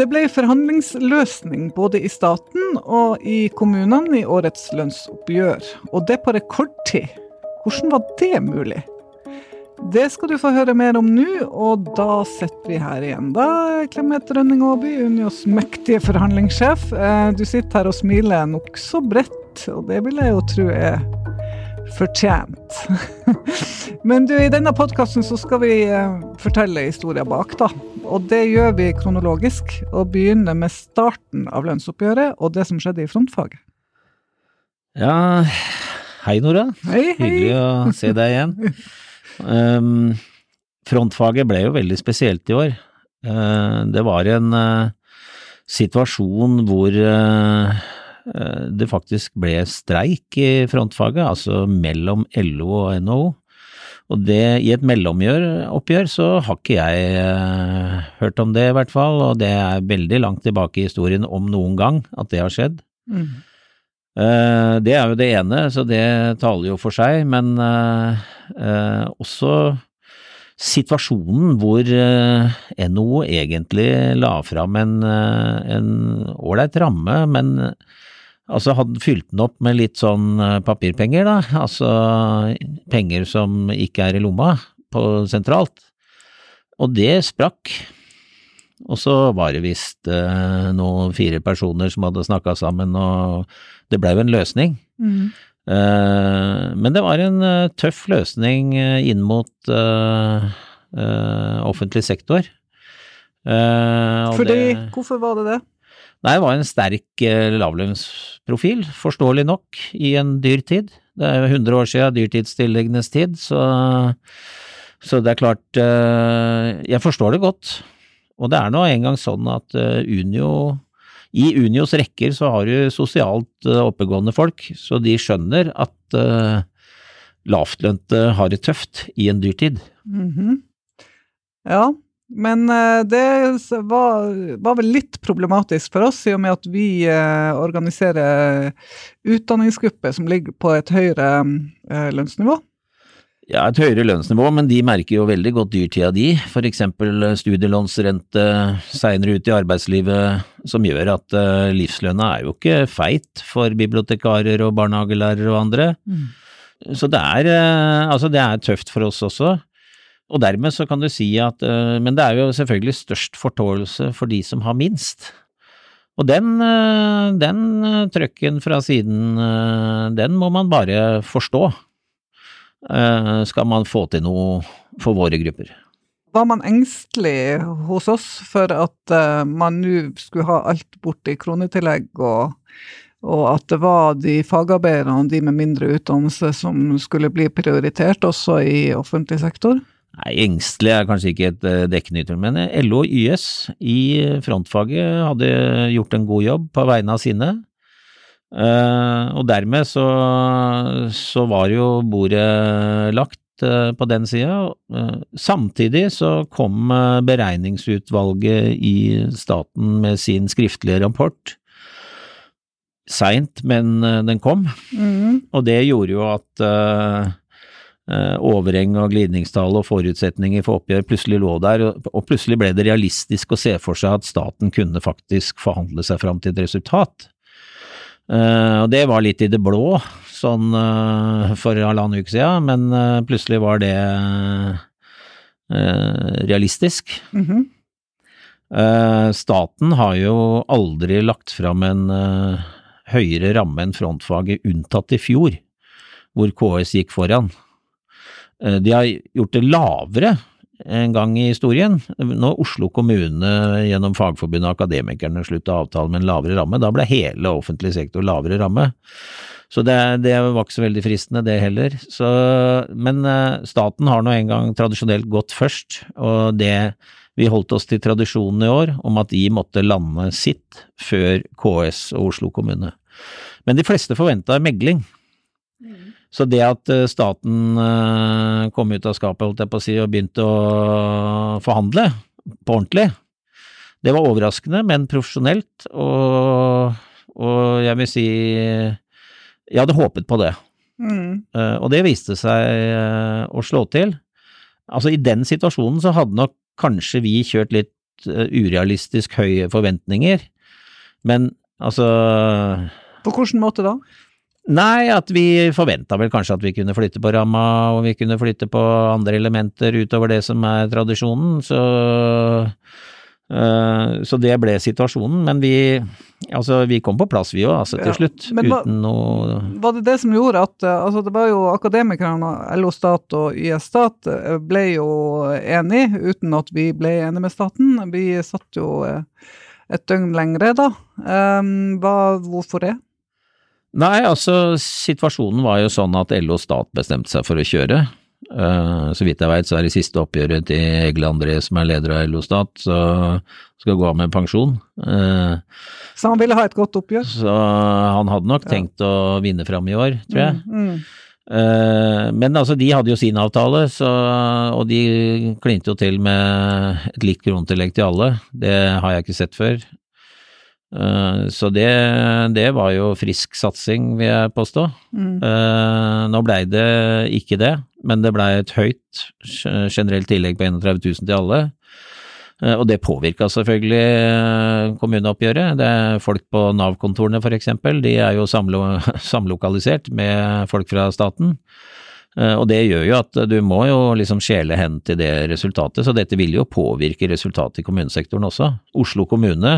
Det ble forhandlingsløsning både i staten og i kommunene i årets lønnsoppgjør, og det på rekordtid. Hvordan var det mulig? Det skal du få høre mer om nå, og da sitter vi her igjen. Da, Clemet Rønning Aaby, Unios mektige forhandlingssjef. Eh, du sitter her og smiler nokså bredt, og det vil jeg jo tro er fortjent. Men du, i denne podkasten så skal vi eh, fortelle historier bak, da. Og det gjør vi kronologisk, og begynner med starten av lønnsoppgjøret og det som skjedde i frontfaget. Ja, hei Nora. Hei, hei. Hyggelig å se deg igjen. Um, frontfaget ble jo veldig spesielt i år. Uh, det var en uh, situasjon hvor uh, det faktisk ble streik i frontfaget, altså mellom LO og NHO. Og det, i et mellomoppgjør så har ikke jeg hørt om det i hvert fall, og det er veldig langt tilbake i historien om noen gang at det har skjedd. Mm. Eh, det er jo det ene, så det taler jo for seg, men eh, eh, også situasjonen hvor NHO egentlig la fram en ålreit ramme, men altså hadde fylt den opp med litt sånn papirpenger, da, altså penger som ikke er i lomma på sentralt, og det sprakk. Og så var det visst eh, noen fire personer som hadde snakka sammen, og det blei jo en løsning. Mm. Eh, men det var en uh, tøff løsning uh, inn mot uh, offentlig sektor. Fordi, det, hvorfor var det det? Nei, det var en sterk lavlønnsprofil, forståelig nok, i en dyr tid. Det er jo 100 år siden dyrtidsstillingenes tid, så, så det er klart Jeg forstår det godt. Og det er nå engang sånn at uh, Unio i Unios rekker så har du sosialt oppegående folk, så de skjønner at uh, lavtlønte har det tøft i en dyrtid. Mm -hmm. Ja, men det var, var, vel litt problematisk for oss, i og med at vi organiserer utdanningsgrupper som ligger på et høyere lønnsnivå. Ja, et høyere lønnsnivå, men de merker jo veldig godt dyrtida de, for eksempel eh, studielånsrente seinere ut i arbeidslivet, som gjør at livslønna er jo ikke feit for bibliotekarer og barnehagelærere og andre. Mm. Så det er, altså det er tøft for oss også. Og dermed så kan du si at uh, Men det er jo selvfølgelig størst fortåelse for de som har minst. Og den, den trøkken fra siden, den må man bare forstå. Eh, skal man få til noe for våre grupper. Var man engstelig hos oss for at man nå skulle ha alt bort i kronetillegg, og, og, at det var de fagarbeiderne og de med mindre utdannelse som skulle bli prioritert også i offentlig sektor? Nei, engstelig er kanskje ikke et uh, dekkende uttrykk, men LO og YS i frontfaget hadde gjort en god jobb på vegne av sine. Uh, og dermed så, så, var jo bordet lagt på den sida. Samtidig så kom beregningsutvalget i staten med sin skriftlige rapport. Seint, men den kom. Mm. Og det gjorde jo at overheng av glidningstall og forutsetninger for oppgjør plutselig lå der, og plutselig ble det realistisk å se for seg at staten kunne faktisk forhandle seg fram til et resultat. Uh, og det var litt i det blå, sånn uh, for halvannen uke siden, men plutselig var det realistisk. Mm -hmm. staten har jo aldri lagt fram en høyere ramme enn frontfaget, unntatt i fjor, hvor KS gikk foran. De har gjort det lavere en gang i historien. Når Oslo kommune gjennom Fagforbundet og Akademikerne slutta avtale med en lavere ramme, da ble hele offentlig sektor lavere ramme. Så det, det, var ikke så veldig fristende, det heller. Så, men uh, staten har nå en gang tradisjonelt gått først, og det vi holdt oss til tradisjonen i år om at de måtte lande sitt før KS og Oslo kommune. Men de fleste forventa megling. Så det at eh, staten eh, kom ut av skapet, holdt jeg på å si, og begynte å forhandle på ordentlig, det var overraskende, men profesjonelt, og, og jeg vil si Jeg hadde håpet på det. Mm. Eh, og det viste seg å slå til. Altså, i den situasjonen så hadde nok kanskje vi kjørt litt urealistisk høye forventninger. Men altså På hvilken måte da? Nei, at vi forventa vel kanskje at vi kunne flytte på ramma, og vi kunne flytte på andre elementer utover det som er tradisjonen, så øh, så det ble situasjonen, men vi altså vi kom på plass vi òg, altså til Ja, slutt, men hva- uten noe Var det det som gjorde at eh, Altså, det var jo akademikerne, LO Stat og YS Stat eh, ble jo enige, uten at vi ble enige med staten. Vi satt jo et døgn lengre da. Um, hva, hvorfor det? Nei, altså situasjonen var jo sånn at LO Stat bestemte seg for å kjøre. Uh, så vidt jeg veit så er det siste oppgjøret til Egil André som er leder av LO Stat, så skal gå av med pensjon. Uh, Så han ville ha et godt oppgjør? så han hadde nok Ja. tenkt å vinne fram i år, tror jeg. Mm, mm. Eh, Men altså, de hadde jo sin avtale, så, og de klinte jo til med et likt kronetillegg til alle. Det har jeg ikke sett før. Eh, Så det, det var jo frisk satsing, vil jeg påstå. Mm. Eh, Nå blei det ikke det, men det blei et høyt generelt tillegg på 31 000 til alle. Eh, Og det påvirka selvfølgelig kommuneoppgjøret. Det er folk på Nav-kontorene eksempel, de er jo samlo samlokalisert med folk fra staten. Og det gjør jo at du må jo liksom skjele hen til det resultatet, så dette vil jo påvirke resultatet i kommunesektoren også. Oslo kommune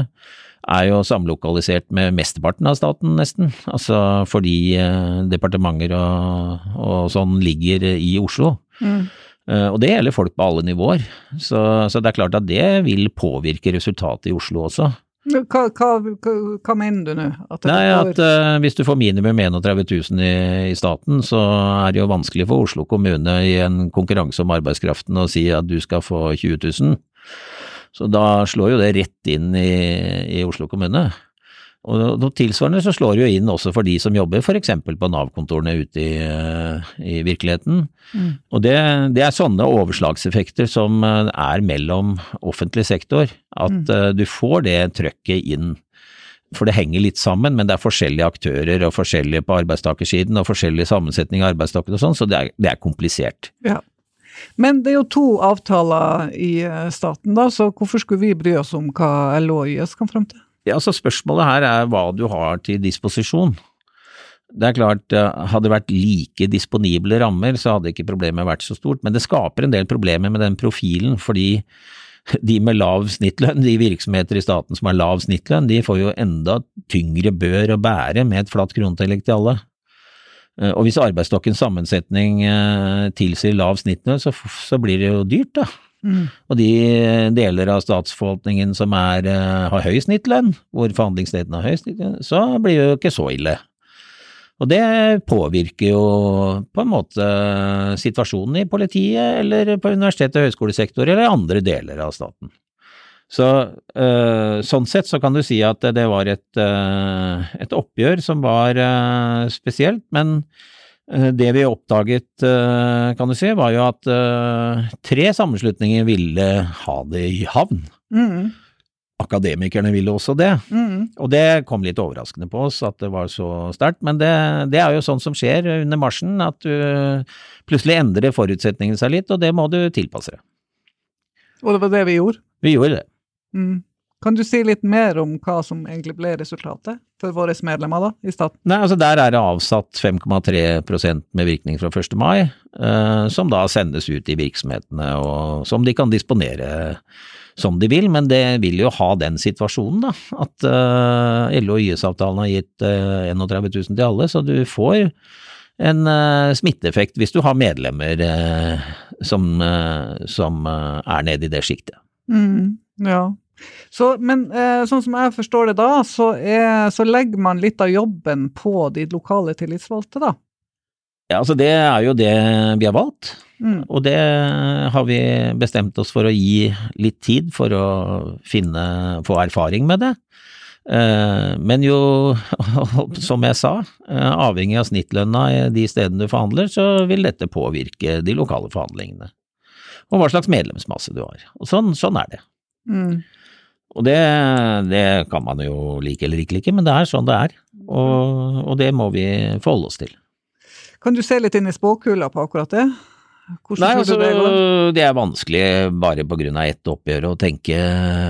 er jo samlokalisert med mesteparten av staten, nesten. Altså fordi eh, departementer og, og sånn ligger i Oslo. Mm. Eh, Og det gjelder folk på alle nivåer. Så, så det er klart at det vil påvirke resultatet i Oslo også. Hva, hva, hva, hva mener du nå? At Nei, at uh, hvis du får minimum 31 000 i, i staten, så er det jo vanskelig for Oslo kommune i en konkurranse om arbeidskraften å si at du skal få 20 000. Så da slår jo det rett inn i, i Oslo kommune. Og noe tilsvarende så slår det jo inn også for de som jobber f.eks. på Nav-kontorene ute i, eh, i virkeligheten. Mm. Og det, det er sånne overslagseffekter som eh, er mellom offentlig sektor, at Mm. eh, du får det trøkket inn. For det henger litt sammen, men det er forskjellige aktører og forskjellige på arbeidstakersiden og forskjellig sammensetning av arbeidstakere og sånn, så det er, det er komplisert. Ja. Men det er jo to avtaler i eh, staten, da, så hvorfor skulle vi bry oss om hva LO og YS frem til? Ja, altså Spørsmålet her er hva du har til disposisjon. Det er klart, eh, hadde det vært like disponible rammer, så hadde ikke problemet vært så stort, men det skaper en del problemer med den profilen, fordi de med lav snittlønn, de virksomheter i staten som har lav snittlønn, de får jo enda tyngre bør å bære med et flatt kronetillegg til alle. Eh, Og hvis arbeidsstokkens sammensetning eh, tilsier lav snittlønn, så, så blir det jo dyrt, da. Mm. Og de deler av statsforvaltningen som er, eh, har høy snittlønn, hvor forhandlingsledene har høy snittlønn, så blir det jo ikke så ille. Og det påvirker jo på en måte situasjonen i politiet, eller på universitet- og høyskolesektor, eller andre deler av staten. Så eh, sånn sett så kan du si at det var et, eh, et oppgjør som var eh, spesielt, men det vi oppdaget, kan du si, var jo at tre sammenslutninger ville ha det i havn. Mm. Akademikerne ville også det, Mm. og det kom litt overraskende på oss at det var så sterkt, men det, det er jo sånn som skjer under marsjen, at du plutselig endrer forutsetningene seg litt, og det må du tilpasse deg. Og det var det vi gjorde. Vi gjorde det. Mm. Kan du si litt mer om hva som egentlig ble resultatet for våre medlemmer da, i staten? Nei, altså Der er det avsatt 5,3% med virkning fra 1. mai, eh, som da sendes ut i virksomhetene, og som de kan disponere som de vil, men det vil jo ha den situasjonen, da, at eh, LO og YS-avtalen har gitt eh, 31 000 til alle, så du får en eh, smitteeffekt hvis du har medlemmer eh, som, eh, som er nede i det sjiktet. Mm. Ja. Så, men eh, sånn som jeg forstår det da, så, er, så legger man litt av jobben på de lokale tillitsvalgte, da. Ja, altså det er jo det vi har valgt. Mm. Og det har vi bestemt oss for å gi litt tid for å finne, få erfaring med det. Eh, Men jo, som jeg sa, eh, avhengig av snittlønna i de stedene du forhandler, så vil dette påvirke de lokale forhandlingene. Og hva slags medlemsmasse du har. Og sånn, sånn er det. Mm. Og det, det kan man jo like eller ikke like, men det er sånn det er. Og, og det må vi forholde oss til. Kan du se litt inn i spåkula på akkurat det? Hvordan Nei, altså, det det er vanskelig bare på grunn av ett oppgjør å tenke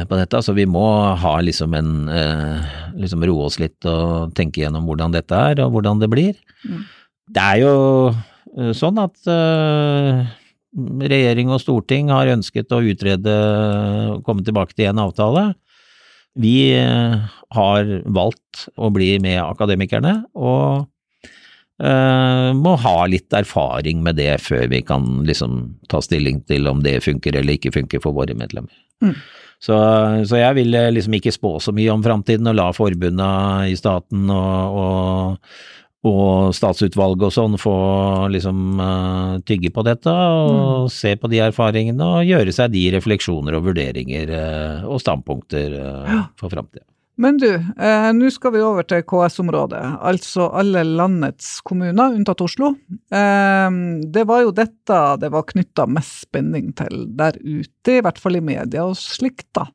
på dette. Altså, vi må ha liksom en eh, liksom roe oss litt og tenke gjennom hvordan dette er, og hvordan det blir. Mm. Det er jo eh, sånn at eh, regjering og storting har ønsket å utrede og komme tilbake til en avtale. Vi eh, har valgt å bli med akademikerne, og eh, må ha litt erfaring med det før vi kan liksom ta stilling til om det funker eller ikke funker for våre medlemmer. Mm. Så, så jeg vil eh, liksom ikke spå så mye om framtiden og la forbunda i staten og, og, og statsutvalget og sånn få liksom uh, tygge på dette og se på de erfaringene og gjøre seg de refleksjoner og vurderinger uh, og standpunkter uh, Ja. for framtida. Men du, eh, nå skal vi over til KS-området, altså alle landets kommuner unntatt Oslo. Det var jo dette det var knytta mest spenning til der ute, i hvert fall i media og slikt, da.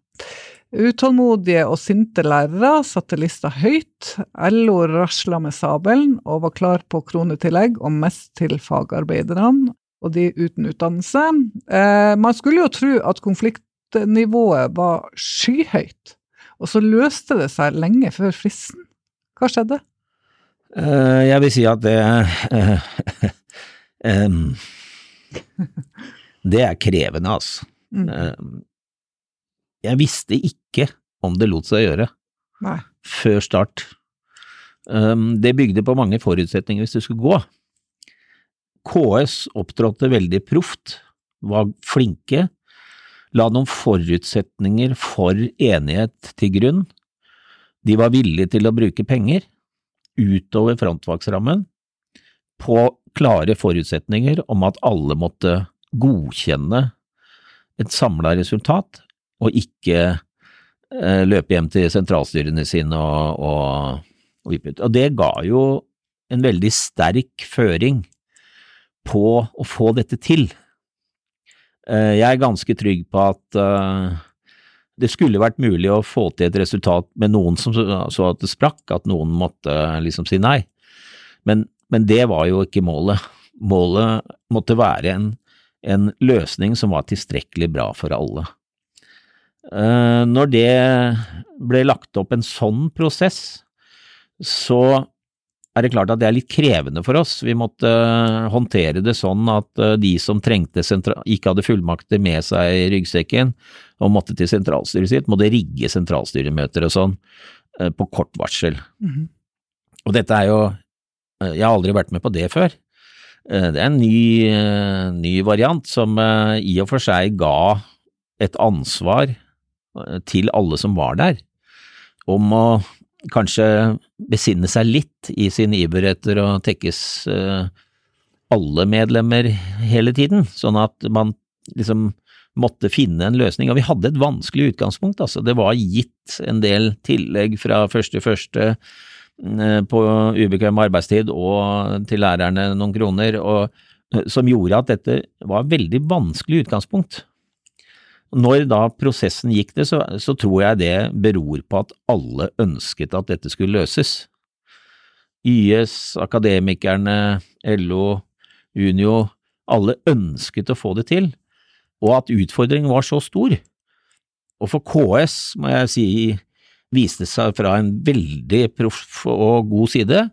Utålmodige og sinte lærere satte lista høyt. LO rasla med sabelen og var klar på kronetillegg og mest til fagarbeiderne og de uten utdannelse. Eh, man skulle jo tro at konfliktnivået var skyhøyt. Og så løste det seg lenge før fristen. Hva skjedde? Eh, jeg vil si at det eh, em, Det er krevende, altså. Mm. Jeg visste ikke om det lot seg gjøre Nei. før start. Um, det bygde på mange forutsetninger hvis det skulle gå. KS opptrådte veldig proft, var flinke, la noen forutsetninger for enighet til grunn. De var villige til å bruke penger utover frontfagsrammen på klare forutsetninger om at alle måtte godkjenne et samla resultat, og ikke eh, løpe hjem til sentralstyrene sine og, og, og vippe ut. Og det ga jo en veldig sterk føring på å få dette til. Eh, jeg er ganske trygg på at eh, det skulle vært mulig å få til et resultat med noen som så, at det sprakk, at noen måtte liksom si nei. Men, men det var jo ikke målet. Målet måtte være en, en løsning som var tilstrekkelig bra for alle. Eh, Når det ble lagt opp en sånn prosess, så er det klart at det er litt krevende for oss. Vi måtte håndtere det sånn at eh, de som trengte ikke hadde fullmakter med seg i ryggsekken og måtte til sentralstyret sitt, måtte rigge sentralstyremøter og sånn eh, på kort varsel. Mhm. Og dette er jo eh, Jeg har aldri vært med på det før. Eh, Det er en ny, eh, ny variant som eh, i og for seg ga et ansvar eh, til alle som var der, om å kanskje besinne seg litt i sin iver etter å tekkes eh, alle medlemmer hele tiden, sånn at man liksom måtte finne en løsning. Og vi hadde et vanskelig utgangspunkt, altså. Det var gitt en del tillegg fra første første eh, på ubekvem arbeidstid og til lærerne noen kroner, og, eh, som gjorde at dette var et veldig vanskelig utgangspunkt. Når da prosessen gikk det, så, så tror jeg det beror på at alle ønsket at dette skulle løses. YS, Akademikerne, LO, Unio, alle ønsket å få det til, og at utfordringen var så stor. Og for KS, må jeg si, viste seg fra en veldig proff og god side,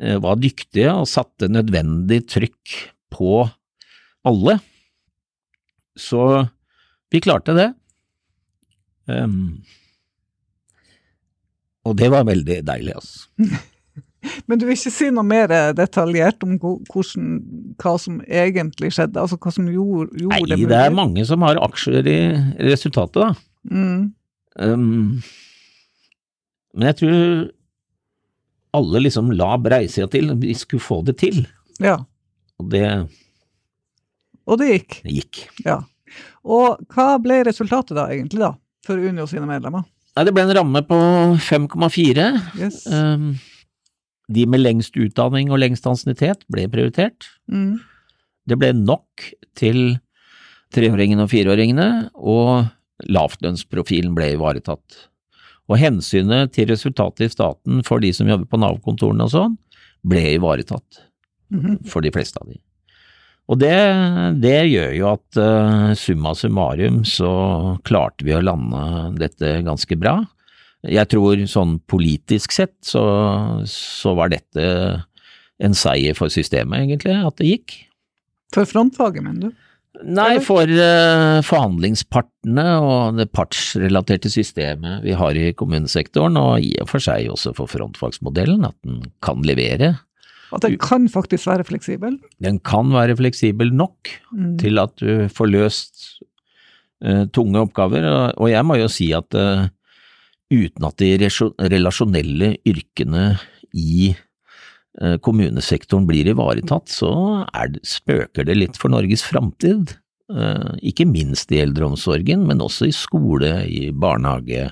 eh, var dyktige og satte nødvendig trykk på alle. Så vi klarte det. Um, og det var veldig deilig, altså. Men du vil ikke si noe mer eh, detaljert om hvordan, hva som egentlig skjedde? Altså hva som gjorde, gjorde Nei, det mulig? det er mange som har aksjer i resultatet, da. Mm. Um, men jeg tror alle liksom la breisida til, vi skulle få det til. Ja. Og det Og det gikk. gikk. Ja. Og hva ble resultatet da, egentlig, da? For Unio sine medlemmer? Nei, det ble en ramme på 5,4. Yes. Um, de med lengst utdanning og lengst ansiennitet ble prioritert. Mm. Det ble nok til treåringene og fireåringene, og lavtlønnsprofilen ble ivaretatt. Og hensynet til resultatet i staten for de som jobber på Nav-kontorene og sånn, ble ivaretatt Mhm. for de fleste av de. Og det, det gjør jo at uh, summa summarum så klarte vi å lande dette ganske bra. Jeg tror sånn politisk sett så, så var dette en seier for systemet, egentlig, at det gikk. For frontfaget, mener du? Nei, for uh, forhandlingspartene og det partsrelaterte systemet vi har i kommunesektoren, og i og for seg også for frontfagsmodellen, at den kan levere. At den kan faktisk være fleksibel? Den kan være fleksibel nok mm. til at du får løst uh, tunge oppgaver, og, jeg må jo si at uh, uten at de relasjonelle yrkene i uh, kommunesektoren blir ivaretatt, så det, spøker det litt for Norges framtid. Ikke minst i eldreomsorgen, men også i skole, i barnehage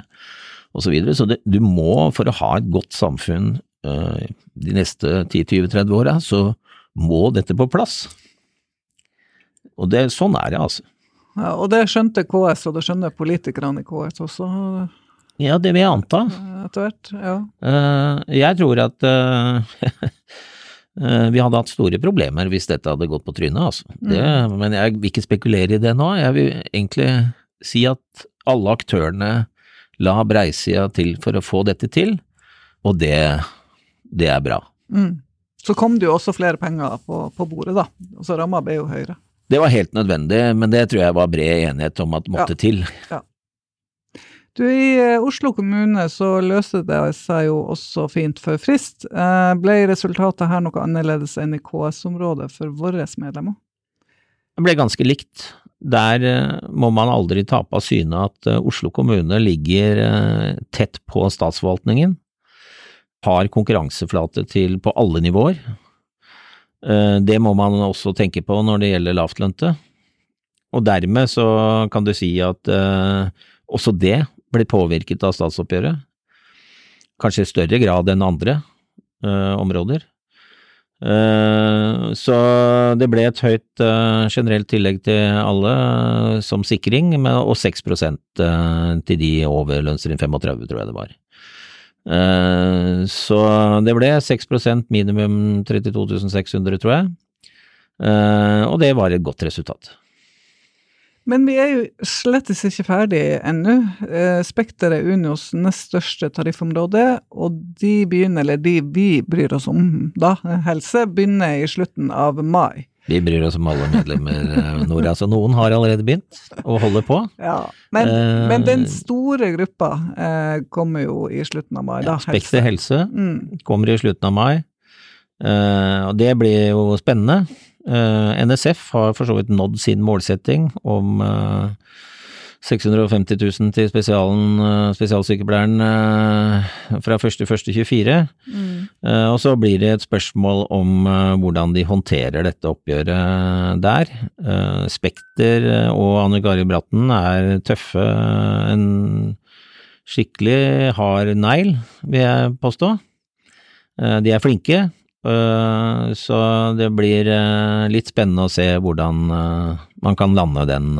osv. Så, videre. så det, du må, for å ha et godt samfunn de neste 10-20-30 åra, så må dette på plass. Og det, sånn er det, altså. Ja, og det skjønte KS, og det skjønner politikerne i KS også. Ja, det vil jeg anta. Etter hvert, ja. Uh, jeg tror at vi hadde hatt store problemer hvis dette hadde gått på trynet, altså. Mm. Men jeg vil ikke spekulere i det nå. Jeg vil egentlig si at alle aktørene la breisida til for å få dette til, og det, det er bra. Mm. Så kom det jo også flere penger på, på bordet, da. Og så ramma ble jo høyere. Det var helt nødvendig, men det tror jeg var bred enighet om at måtte ja. til. Ja. Du, I eh, Oslo kommune så løste det seg jo også fint for frist. Eh, ble resultatet her noe annerledes enn i KS-området for våre medlemmer? Det ble ganske likt. Der eh, må man aldri tape av syne at Oslo kommune ligger tett på statsforvaltningen. Har konkurranseflate til på alle nivåer. Det må man også tenke på når det gjelder lavtlønte. Og dermed så kan du si at også det blir påvirket av statsoppgjøret. Kanskje i større grad enn andre uh, områder. Så det ble et høyt generelt tillegg til alle som sikring, og 6% til de over lønnstrinn 35, tror jeg det var. Så det ble 6% minimum 32 600, tror jeg. og det var et godt resultat. Men vi er jo slettes ikke ferdig ennå. Eh, Spekter er Unios nest største tariffområde, og de begynner, eller de vi bryr oss om da, helse, begynner i slutten av mai. Vi bryr oss om alle medlemmer, eh, Nora, så noen har allerede begynt å holde på. Ja, Men, eh, men den store gruppa eh, kommer jo i slutten av mai. da. Ja, Spekter helse, helse mm. kommer i slutten av mai, eh, og det blir jo spennende. Eh, NSF har for så vidt nådd sin målsetting om 650 eh, 000 til eh, spesialsykepleieren fra 1.1.24. Mm. Og så blir det et spørsmål om hvordan de håndterer dette oppgjøret der. Spekter og Anne Gari Bratten er tøffe. En skikkelig hard negl, vil jeg påstå. De er flinke, Eh, så det blir eh, litt spennende å se hvordan eh, man kan lande den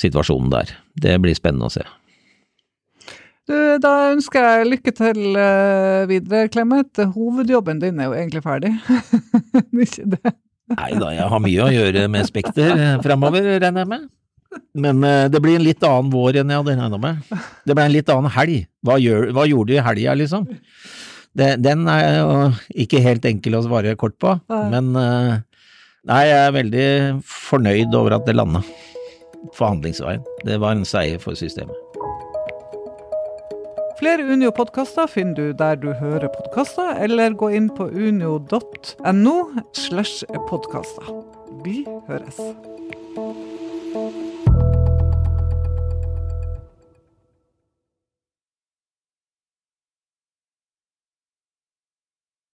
situasjonen der. Det blir spennende å se. Du, da ønsker jeg lykke til videre, Clemet. Hovedjobben din er jo egentlig ferdig. Ikke det? Nei da, jeg har mye å gjøre med Spekter framover, regner jeg med. Men det blir en litt annen vår enn jeg hadde regna med. Det ble en litt annen helg. Hva, gjør, hva gjorde du i helga, liksom? det, den er jo ikke helt enkel å svare kort på, men nei, jeg er veldig fornøyd over at det landa. Forhandlingsveien. Det var en seier for systemet. Flere Unio-podkaster finner du der du hører podkaster, eller gå inn på unio.no slash podkaster. Vi høres.